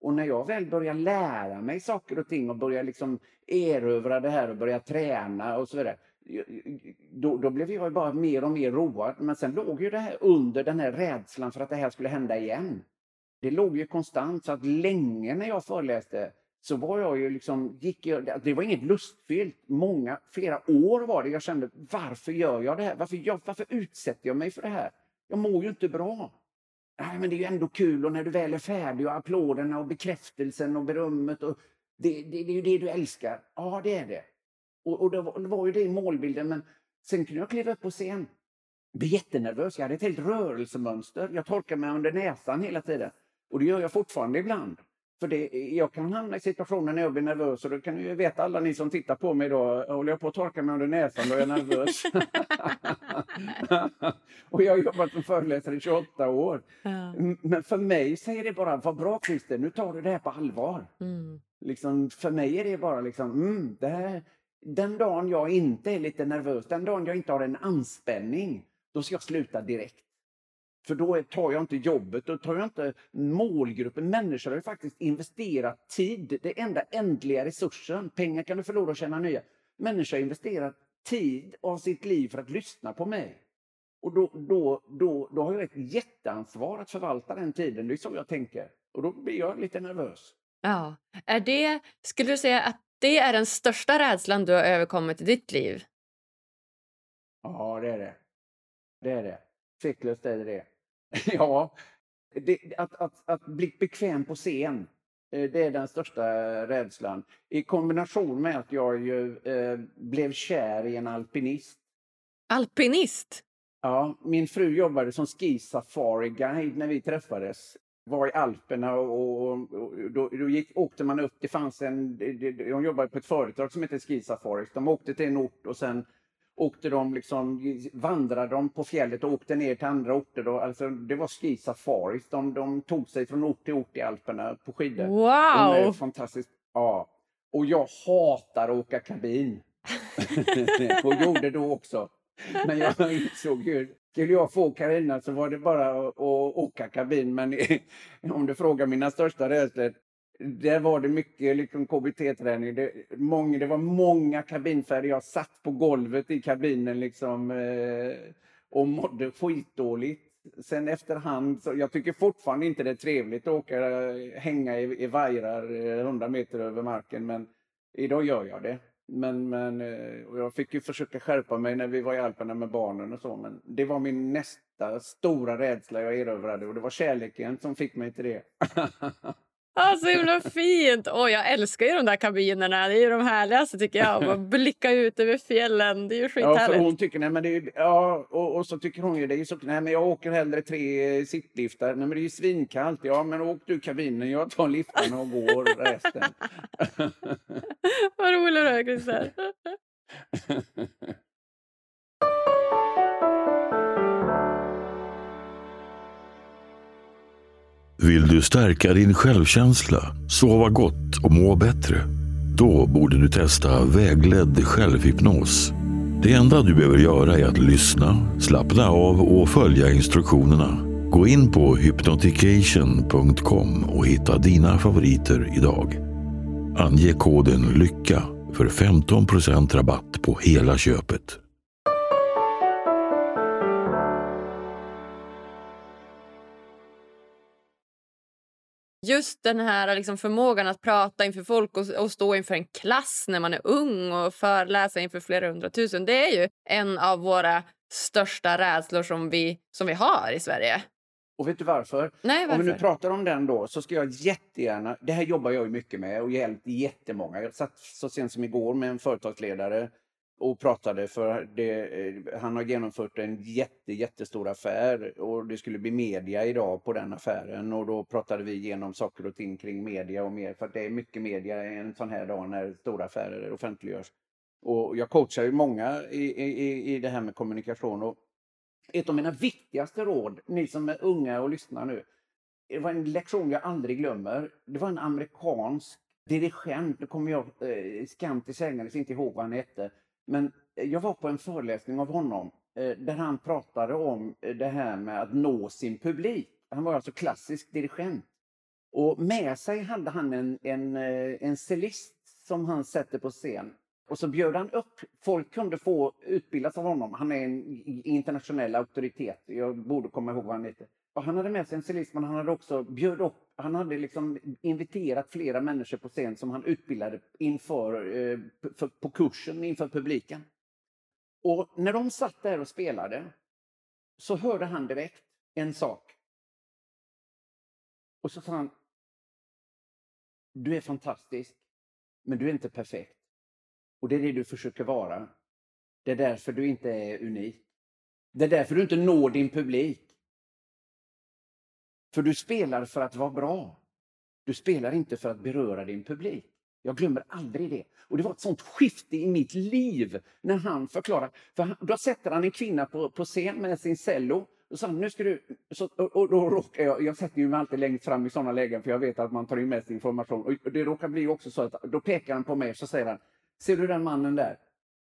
[SPEAKER 2] Och när jag väl börjar lära mig saker och ting och börjar liksom erövra det här och börja träna och så vidare. Då, då blev jag bara mer och mer road. Men sen låg ju det här under den här rädslan för att det här skulle hända igen. Det låg ju konstant så att länge när jag föreläste så var jag ju liksom, gick jag, det var inget lustfyllt. Många, flera år var det jag kände, varför gör jag det här? Varför, jag, varför utsätter jag mig för det här? Jag mår ju inte bra. Nej, men det är ju ändå kul och när du väl är färdig och applåderna och bekräftelsen och berömmet och Det, det, det är ju det du älskar. Ja, det är det. Och, och det, var, det var ju det i målbilden, men sen kunde jag kliva upp på scen. Jag Blev jättenervös. Jag hade ett helt rörelsemönster. Jag torkade mig under näsan hela tiden. Och det gör jag fortfarande ibland. För det, jag kan hamna i situationer när jag blir nervös och det kan ju veta alla ni som tittar på mig idag. Håller jag på att torka mig under näsan då är jag nervös. [laughs] och jag har jobbat som föreläsare i 28 år. Ja. Men för mig säger det bara, vad bra Christer, nu tar du det här på allvar. Mm. Liksom, för mig är det bara liksom, mm, det här, den dagen jag inte är lite nervös, den dagen jag inte har en anspänning, då ska jag sluta direkt. För då tar jag inte jobbet, då tar jag inte målgruppen. Människor har ju faktiskt investerat tid, det enda ändliga resursen. Pengar kan du förlora och tjäna nya. Människor har investerat tid av sitt liv för att lyssna på mig. Och då, då, då, då har jag ett jätteansvar att förvalta den tiden. Det är så jag tänker. Och då blir jag lite nervös.
[SPEAKER 1] Ja. Är det, skulle du säga att det är den största rädslan du har överkommit i ditt liv?
[SPEAKER 2] Ja, det är det. Det är det. Tveklöst är det det. [laughs] ja, det, att, att, att bli bekväm på scen, eh, det är den största rädslan. I kombination med att jag ju, eh, blev kär i en alpinist.
[SPEAKER 1] Alpinist?
[SPEAKER 2] Ja, min fru jobbade som ski safari-guide när vi träffades. Var i Alperna och, och, och då, då gick, åkte man upp. Det fanns en, de jobbade på ett företag som heter Ski Safari. De åkte till en ort och sen åkte de liksom, vandrade de på fjället och åkte ner till andra orter. Då. Alltså, det var ski safaris. De, de tog sig från ort till ort i Alperna på skidor.
[SPEAKER 1] Wow!
[SPEAKER 2] fantastiskt. Ja. Och jag hatar att åka kabin. [laughs] och gjorde då också. Men jag [laughs] insåg ju, skulle jag få Carina så var det bara att, att åka kabin. Men [laughs] om du frågar mina största rädslor, där var det mycket liksom KBT-träning. Det, det var många kabinfärger. Jag satt på golvet i kabinen liksom, eh, och mådde skitdåligt. Sen efterhand, så jag tycker fortfarande inte det är trevligt att åka, eh, hänga i, i vajrar eh, 100 meter över marken, men idag gör jag det. Men, men eh, och jag fick ju försöka skärpa mig när vi var i Alperna med barnen och så, men det var min nästa stora rädsla jag erövrade och det var kärleken som fick mig till det. [laughs]
[SPEAKER 1] Ah, så himla fint! Oh, jag älskar ju de där kabinerna. Det är ju de härligaste tycker jag. Att blicka ut över fjällen. Det är ju [laughs] skithärligt.
[SPEAKER 2] Ja, hon tycker, nej, men det är, ja, och, och, så tycker hon ju det är så, nej men jag åker hellre tre sittliftar. Nej men det är ju svinkallt. Ja men åk du kabinen, jag tar liftarna och går resten. [laughs]
[SPEAKER 1] Vad roligt du är Christer. [laughs]
[SPEAKER 3] Vill du stärka din självkänsla, sova gott och må bättre? Då borde du testa vägledd självhypnos. Det enda du behöver göra är att lyssna, slappna av och följa instruktionerna. Gå in på hypnotication.com och hitta dina favoriter idag. Ange koden LYCKA för 15% rabatt på hela köpet.
[SPEAKER 1] Just den här liksom förmågan att prata inför folk och, och, stå inför en klass när man är ung och föreläsa inför flera hundratusen. Det är ju en av våra största rädslor som vi, som vi har i Sverige.
[SPEAKER 2] Och vet du varför?
[SPEAKER 1] Nej, varför?
[SPEAKER 2] Om vi nu pratar om den då så ska jag jättegärna, det här jobbar jag ju mycket med och hjälpt jättemånga. Jag satt så sent som igår med en företagsledare och pratade för det, eh, han har genomfört en jätte, jättestor affär och det skulle bli media idag på den affären och då pratade vi igenom saker och ting kring media och mer för det är mycket media en sån här dag när stora affärer offentliggörs. Och jag coachar ju många i, i, i det här med kommunikation och ett av mina viktigaste råd, ni som är unga och lyssnar nu, det var en lektion jag aldrig glömmer. Det var en amerikansk dirigent, nu kommer jag eh, skam till sängandes inte ihåg vad han hette, men eh, jag var på en föreläsning av honom eh, där han pratade om eh, det här med att nå sin publik. Han var alltså klassisk dirigent. Och med sig hade han en, en, en cellist som han sätter på scen. Och så bjöd han upp, folk kunde få utbildas av honom. Han är en internationell auktoritet, jag borde komma ihåg vad han heter. Och han hade med sig en cellist men han hade också bjöd upp, han hade liksom inviterat flera människor på scen som han utbildade inför, eh, för, på kursen inför publiken. Och när de satt där och spelade så hörde han direkt en sak. Och så sa han, du är fantastisk. Men du är inte perfekt. Och det är det du försöker vara. Det är därför du inte är unik. Det är därför du inte når din publik. För du spelar för att vara bra. Du spelar inte för att beröra din publik. Jag glömmer aldrig det. Och det var ett sånt skifte i mitt liv när han förklarade. För han, då sätter han en kvinna på, på scen med sin cello. Och sa nu ska du... Så, och, och då råkar jag, jag sätter ju mig alltid längst fram i sådana lägen för jag vet att man tar in mest information. Och det råkar bli också så att då pekar han på mig så säger han Ser du den mannen där?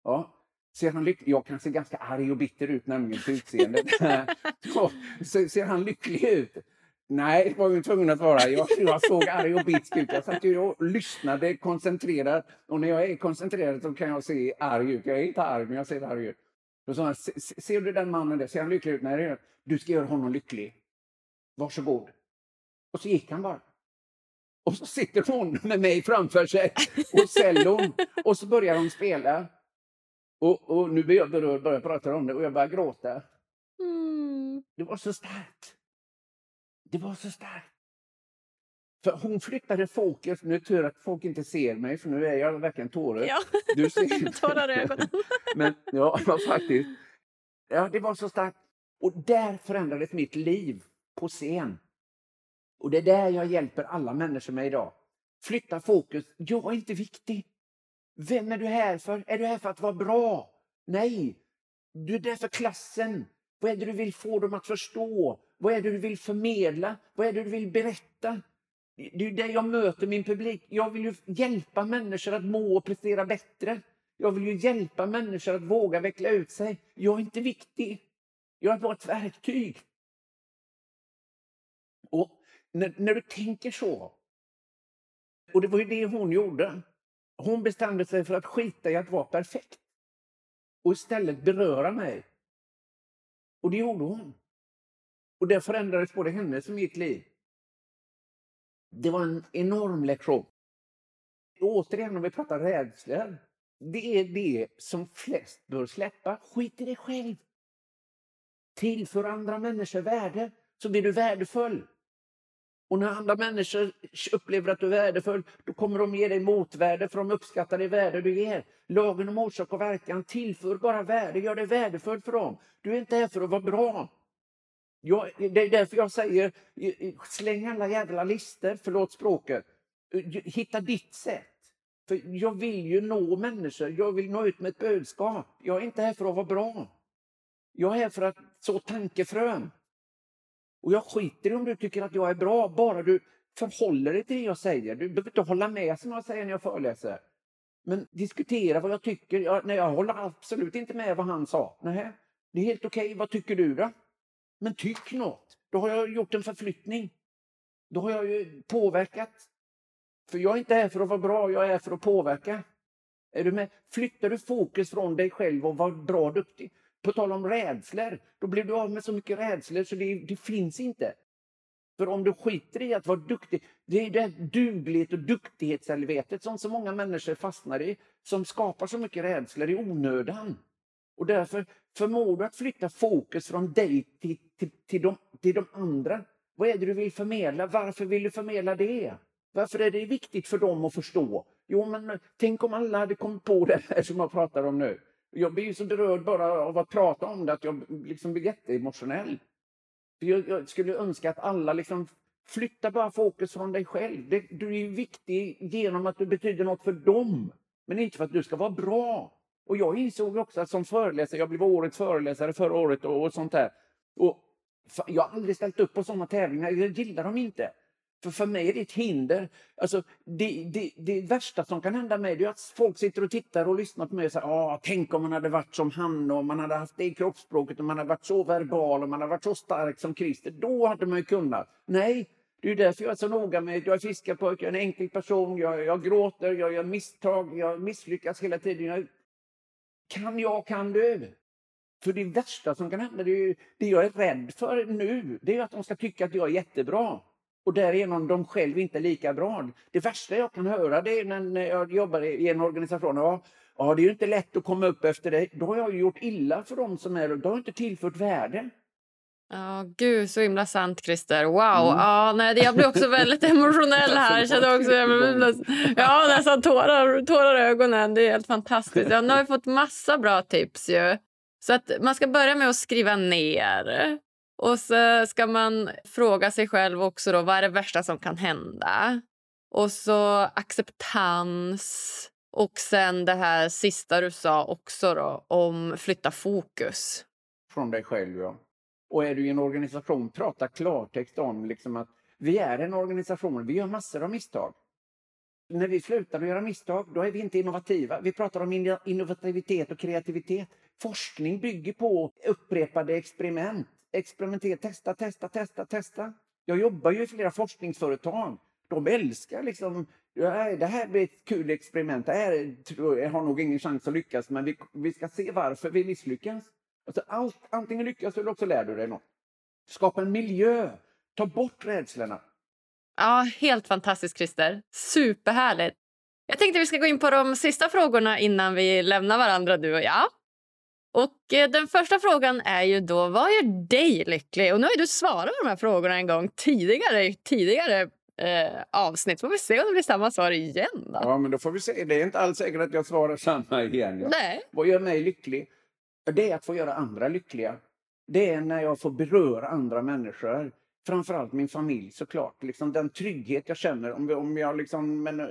[SPEAKER 2] Ja. Ser han lycklig Jag kan se ganska arg och bitter ut nämligen på utseendet. [laughs] så, ser han lycklig ut? Nej, det var ju tvungen att vara. Jag, jag såg arg och bitsk ut. Jag satt ju och lyssnade koncentrerat. Och när jag är koncentrerad så kan jag se arg ut. Jag är inte arg, men jag ser arg ut. Då sa han, ser du den mannen där? Ser han lycklig ut? Nej, du ska göra honom lycklig. Varsågod. Och så gick han bara. Och så sitter hon med mig framför sig och cellon. Och så börjar hon spela. Och, och nu blir jag pratar om det och jag börjar gråta. Mm. Det var så starkt. Det var så starkt. För hon flyttade fokus. Nu är tur att folk inte ser mig, för nu är jag verkligen tårögd.
[SPEAKER 1] Ja, du ser [laughs] tårar i ögonen. [laughs]
[SPEAKER 2] Men ja, faktiskt. Ja, det var så starkt. Och där förändrades mitt liv på scen. Och det är där jag hjälper alla människor med idag. Flytta fokus. Jag är inte viktig. Vem är du här för? Är du här för att vara bra? Nej. Du är där för klassen. Vad är det du vill få dem att förstå? Vad är det du vill förmedla? Vad är det du vill berätta? Det är där jag möter min publik. Jag vill ju hjälpa människor att må och prestera bättre. Jag vill ju hjälpa människor att våga veckla ut sig. Jag är inte viktig. Jag är bara ett verktyg. Och när, när du tänker så, och det var ju det hon gjorde. Hon bestämde sig för att skita i att vara perfekt och istället beröra mig. Och det gjorde hon. Och det förändrades både hennes och mitt liv. Det var en enorm lektion. återigen, om vi pratar rädslor. Det är det som flest bör släppa. Skit i dig själv. Tillför andra människor värde, så blir du värdefull. Och när andra människor upplever att du är värdefull, då kommer de ge dig motvärde för de uppskattar det värde du ger. Lagen om orsak och verkan tillför bara värde, gör dig värdefull för dem. Du är inte här för att vara bra. Jag, det är därför jag säger, släng alla jävla lister, förlåt språket. Eh, hitta ditt sätt. För jag vill ju nå människor, jag vill nå ut med ett budskap. Jag är inte här för att vara bra. Jag är här för att så tankefrön. Och jag skiter i om du tycker att jag är bra, bara du förhåller dig till det jag säger. Du behöver inte hålla med som jag säger när jag föreläser. Men diskutera vad jag tycker. Jag, nej, jag håller absolut inte med vad han sa. Nej, det är helt okej. Okay. Vad tycker du då? Men tyck något. Då har jag gjort en förflyttning. Då har jag ju påverkat. För jag är inte här för att vara bra, jag är här för att påverka. Är du med? Flyttar du fokus från dig själv och var bra och duktig. På tal om rädslor, då blir du av med så mycket rädslor så det, det finns inte. För om du skiter i att vara duktig, det är det duglighet och duktighetshelvetet som så många människor fastnar i, som skapar så mycket rädslor i onödan. Och därför förmår du att flytta fokus från dig till, till, till, de, till de andra. Vad är det du vill förmedla? Varför vill du förmedla det? Varför är det viktigt för dem att förstå? Jo, men tänk om alla hade kommit på det här som jag pratar om nu. Jag blir så berörd bara av att prata om det att jag liksom blir jätteemotionell. Jag, jag skulle önska att alla liksom flyttar bara fokus från dig själv. Det, du är viktig genom att du betyder något för dem, men inte för att du ska vara bra. Och jag insåg också att som föreläsare, jag blev årets föreläsare förra året och, och sånt där. Och jag har aldrig ställt upp på sådana tävlingar, jag gillar dem inte. För för mig är det ett hinder. Alltså, det, det, det värsta som kan hända mig är att folk sitter och tittar och lyssnar på mig och säger ah, tänk om man hade varit som han och man hade haft det kroppsspråket och man hade varit så verbal och man hade varit så stark som Christer. Då hade man ju kunnat. Nej, det är därför jag är så noga med Jag är fiskarpojke, jag är en enkel person, jag, jag gråter, jag gör misstag, jag misslyckas hela tiden. Jag, kan jag, kan du. För det värsta som kan hända, det, är, det jag är rädd för nu, det är att de ska tycka att jag är jättebra och därigenom de själv inte är lika bra. Det värsta jag kan höra det är när jag jobbar i en organisation. Ja, ja, det är ju inte lätt att komma upp efter dig. Då har jag gjort illa för dem som är Då har jag inte tillfört värde.
[SPEAKER 1] Ja, gud så himla sant Christer. Wow. Mm. Ja, nej, jag blir också väldigt [laughs] emotionell här. Jag känner också, ja, nästan tårar, tårar i ögonen. Det är helt fantastiskt. Ja, nu har vi fått massa bra tips ju. Så att man ska börja med att skriva ner. Och så ska man fråga sig själv också då, vad är det värsta som kan hända? Och så acceptans. Och sen det här sista du sa också då, om flytta fokus.
[SPEAKER 2] Från dig själv, ja. Och är du i en organisation, prata klartext om liksom att vi är en organisation, vi gör massor av misstag. När vi slutar att göra misstag, då är vi inte innovativa. Vi pratar om innovativitet och kreativitet. Forskning bygger på upprepade experiment. Experimentera, testa, testa, testa, testa. Jag jobbar ju i flera forskningsföretag. De älskar liksom, det här blir ett kul experiment. Det här har nog ingen chans att lyckas, men vi, vi ska se varför vi misslyckas. Alltså allt, antingen lyckas eller också lär du dig något. Skapa en miljö. Ta bort rädslorna.
[SPEAKER 1] Ja, helt fantastiskt, Christer. Superhärligt. Jag tänkte vi ska gå in på de sista frågorna innan vi lämnar varandra, du och jag. Och eh, Den första frågan är ju då, vad gör dig lycklig? Och Nu har du svarat på de här frågorna en gång tidigare, tidigare eh, avsnitt. Får vi se om det blir samma svar igen. Då.
[SPEAKER 2] Ja, men då får vi se. Det är inte alls säkert att jag svarar samma igen. Ja. Nej. Vad gör mig lycklig? Det är att få göra andra lyckliga. Det är när jag får beröra andra människor. Framförallt min familj såklart. Liksom den trygghet jag känner. Om, om jag liksom, men, eh,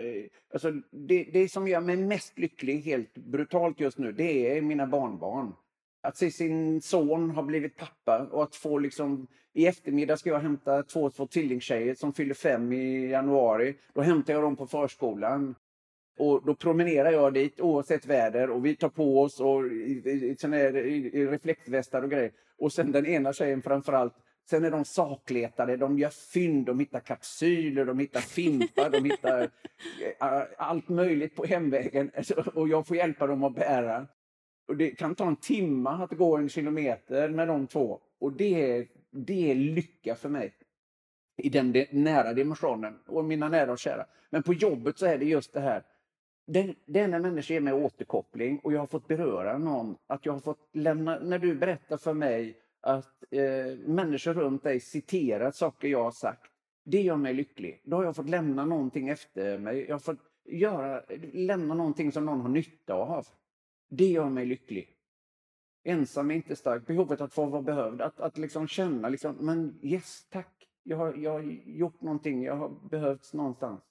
[SPEAKER 2] alltså, det, det som gör mig mest lycklig, helt brutalt just nu, det är mina barnbarn. Att se sin son ha blivit pappa och att få liksom... I eftermiddag ska jag hämta två, två tvillingtjejer som fyller fem i januari. Då hämtar jag dem på förskolan. Och då promenerar jag dit oavsett väder och vi tar på oss och i, i, i, i reflektvästar och grejer. Och sen den ena tjejen framförallt, sen är de sakletare, de gör fynd, de hittar kapsyler, de hittar fimpar, de hittar äh, allt möjligt på hemvägen. [laughs] Och jag får hjälpa dem att bära. Och det kan ta en timme att gå en kilometer med de två. Och det är, det är lycka för mig. I den nära dimensionen och mina nära och kära. Men på jobbet så är det just det här det, är när människor ger mig återkoppling och jag har fått beröra någon. Att jag har fått lämna, när du berättar för mig att eh, människor runt dig citerar saker jag har sagt. Det gör mig lycklig. Då har jag fått lämna någonting efter mig. Jag har fått göra, lämna någonting som någon har nytta av. Det gör mig lycklig. Ensam är inte stark. Behovet att få vara behövd. Att, att liksom känna liksom, men yes, tack. Jag har, jag har gjort någonting. Jag har behövts någonstans.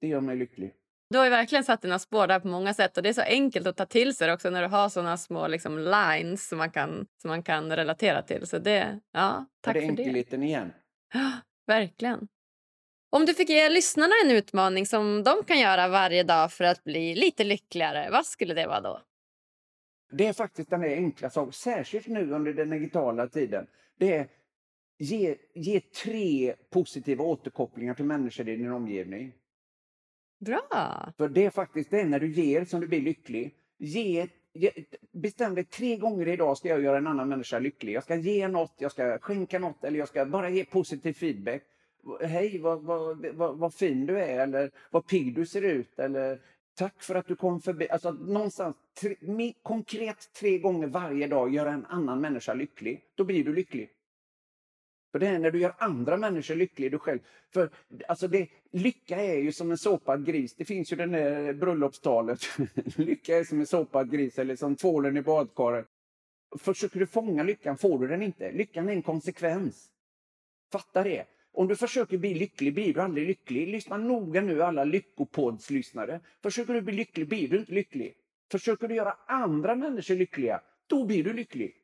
[SPEAKER 2] Det gör mig lycklig.
[SPEAKER 1] Du har verkligen satt dina spår där på många sätt och det är så enkelt att ta till sig också när du har såna små liksom, lines som man, kan, som man kan relatera till. Så det, ja, tack
[SPEAKER 2] det
[SPEAKER 1] för det.
[SPEAKER 2] enkelheten igen.
[SPEAKER 1] Ja, [gasps] verkligen. Om du fick ge lyssnarna en utmaning som de kan göra varje dag för att bli lite lyckligare, vad skulle det vara då?
[SPEAKER 2] Det är faktiskt den enkla saken, särskilt nu under den digitala tiden. Det är ge, ge tre positiva återkopplingar till människor i din omgivning.
[SPEAKER 1] Bra!
[SPEAKER 2] För det är faktiskt det när du ger som du blir lycklig. Ge, ge, bestäm dig tre gånger idag ska jag göra en annan människa lycklig. Jag ska ge något, jag ska skänka något eller jag ska bara ge positiv feedback. Hej, vad, vad, vad, vad fin du är eller vad pigg du ser ut eller tack för att du kom förbi. Alltså någonstans tre, konkret tre gånger varje dag göra en annan människa lycklig. Då blir du lycklig. För det är när du gör andra människor lyckliga du själv. För alltså det, lycka är ju som en såpad gris. Det finns ju det där bröllopstalet. [laughs] lycka är som en såpad gris eller som tvålen i badkaret. Försöker du fånga lyckan får du den inte. Lyckan är en konsekvens. Fatta det. Om du försöker bli lycklig blir du aldrig lycklig. Lyssna noga nu alla lyckopoddslyssnare. Försöker du bli lycklig blir du inte lycklig. Försöker du göra andra människor lyckliga, då blir du lycklig.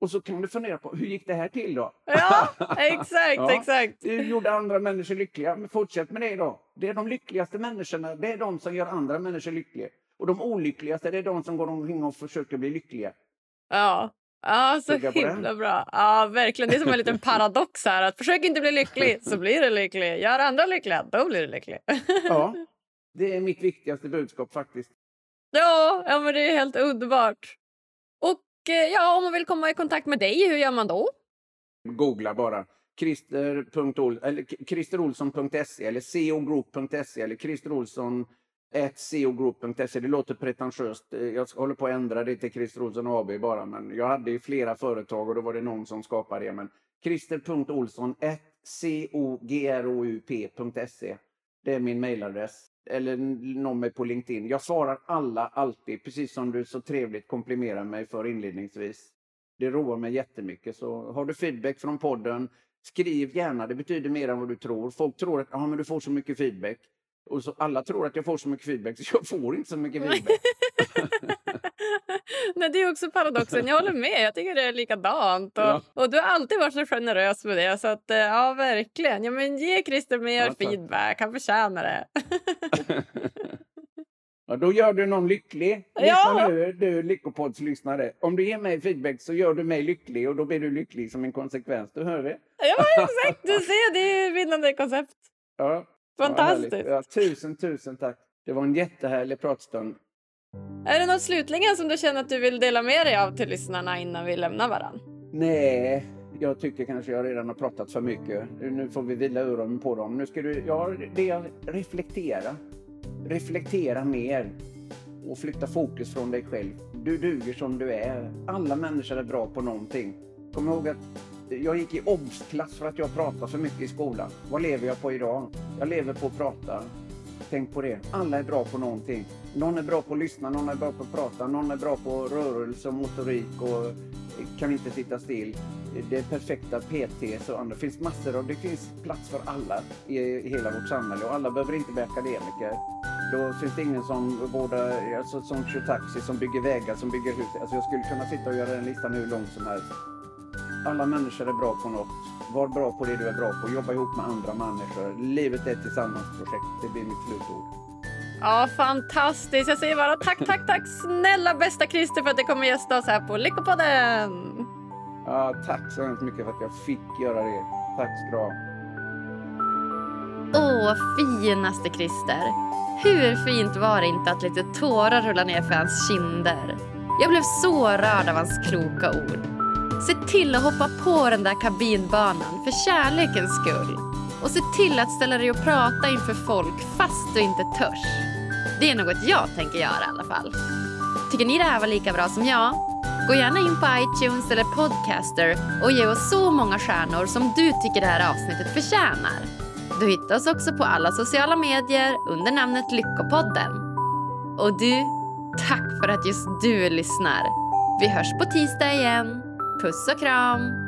[SPEAKER 2] Och så kan du fundera på hur gick det här till då?
[SPEAKER 1] Ja, [laughs] exakt, ja, exakt.
[SPEAKER 2] Du gjorde andra människor lyckliga. Men fortsätt med det då. Det är de lyckligaste människorna, det är de som gör andra människor lyckliga. Och de olyckligaste, det är de som går omkring och försöker bli lyckliga.
[SPEAKER 1] Ja, ja så himla bra. Ja, verkligen. Det är som en liten [laughs] paradox här. Att försök inte bli lycklig så blir du lycklig. Gör andra lyckliga, då blir du lycklig.
[SPEAKER 2] Ja, [laughs] det är mitt viktigaste budskap faktiskt.
[SPEAKER 1] Ja, ja men det är helt underbart. Eh, ja, om man vill komma i kontakt med dig, hur gör man då?
[SPEAKER 2] Googla bara christerolsson.se eller cogroup.se eller christerolsson cogroup.se. Det låter pretentiöst. Eh, jag håller på att ändra det till Christer Olsson AB bara, men jag hade ju flera företag och då var det någon som skapade det. Men Christer.olsson cogroup.se. Det är min mejladress. Eller nå mig på LinkedIn. Jag svarar alla alltid, precis som du så trevligt komplimerar mig för inledningsvis. Det roar mig jättemycket. Så har du feedback från podden, skriv gärna. Det betyder mer än vad du tror. Folk tror att ah, men du får så mycket feedback. Och så alla tror att jag får så mycket feedback, så jag får inte så mycket feedback. [laughs] [laughs]
[SPEAKER 4] Nej, det är också paradoxen. Jag håller med. Jag tycker det är likadant. Och,
[SPEAKER 2] Ja.
[SPEAKER 4] och du har alltid varit så generös med det. Så att, eh, ja, verkligen. Ja, men ge Christer mer
[SPEAKER 2] Ja,
[SPEAKER 4] feedback. Han förtjänar det. [laughs]
[SPEAKER 2] Ja, då gör du någon lycklig. Lyssna
[SPEAKER 4] Ja.
[SPEAKER 2] nu, du Lyckopods lyssnare. Om du ger mig feedback så gör du mig lycklig och då blir du lycklig som en konsekvens. Du hör det?
[SPEAKER 4] Ja, [laughs] exakt. Du ser, det är ett vinnande koncept.
[SPEAKER 2] Ja.
[SPEAKER 4] Fantastiskt.
[SPEAKER 2] Ja, tusen, tusen tack. Det var en jättehärlig pratstund.
[SPEAKER 4] Är det något slutligen som du känner att du vill dela med dig av till lyssnarna innan vi lämnar varann?
[SPEAKER 2] Nej, jag tycker kanske jag redan har pratat för mycket. Nu får vi vila öronen på dem. Nu ska du, ja, det är reflektera. Reflektera mer och flytta fokus från dig själv. Du duger som du är. Alla människor är bra på någonting. Kom ihåg att jag gick i obs-klass för att jag pratade för mycket i skolan. Vad lever jag på idag? Jag lever på att prata. Tänk på det. Alla är bra på någonting. Någon är bra på att lyssna, någon är bra på att prata, någon är bra på rörelse och motorik och kan inte sitta still. Det är perfekta PT. andra. det finns massor av, det finns plats för alla i, i hela vårt samhälle och alla behöver inte bli akademiker. Då finns det ingen som vårdar, alltså, som kör taxi, som bygger vägar, som bygger hus. Alltså jag skulle kunna sitta och göra den listan hur lång som helst. Alla människor är bra på något. Var bra på det du är bra på. Jobba ihop med andra människor. Livet är ett tillsammansprojekt. Det blir mitt slutord.
[SPEAKER 4] Ja, fantastiskt. Jag säger bara tack, tack, tack snälla bästa Christer för att du kommer gästa oss här på Lyckopodden.
[SPEAKER 2] Ja, tack så hemskt mycket för att jag fick göra det. Tack ska du ha.
[SPEAKER 1] Åh, finaste Christer. Hur fint var det inte att lite tårar rullade ner för hans kinder? Jag blev så rörd av hans kloka ord. Se till att hoppa på den där kabinbanan för kärlekens skull. Och se till att ställa dig och prata inför folk fast du inte törs. Det är något jag tänker göra i alla fall. Tycker ni det här var lika bra som jag? Gå gärna in på iTunes eller Podcaster och ge oss så många stjärnor som du tycker det här avsnittet förtjänar. Du hittar oss också på alla sociala medier under namnet Lyckopodden. Och du, tack för att just du lyssnar. Vi hörs på tisdag igen. Puss och kram!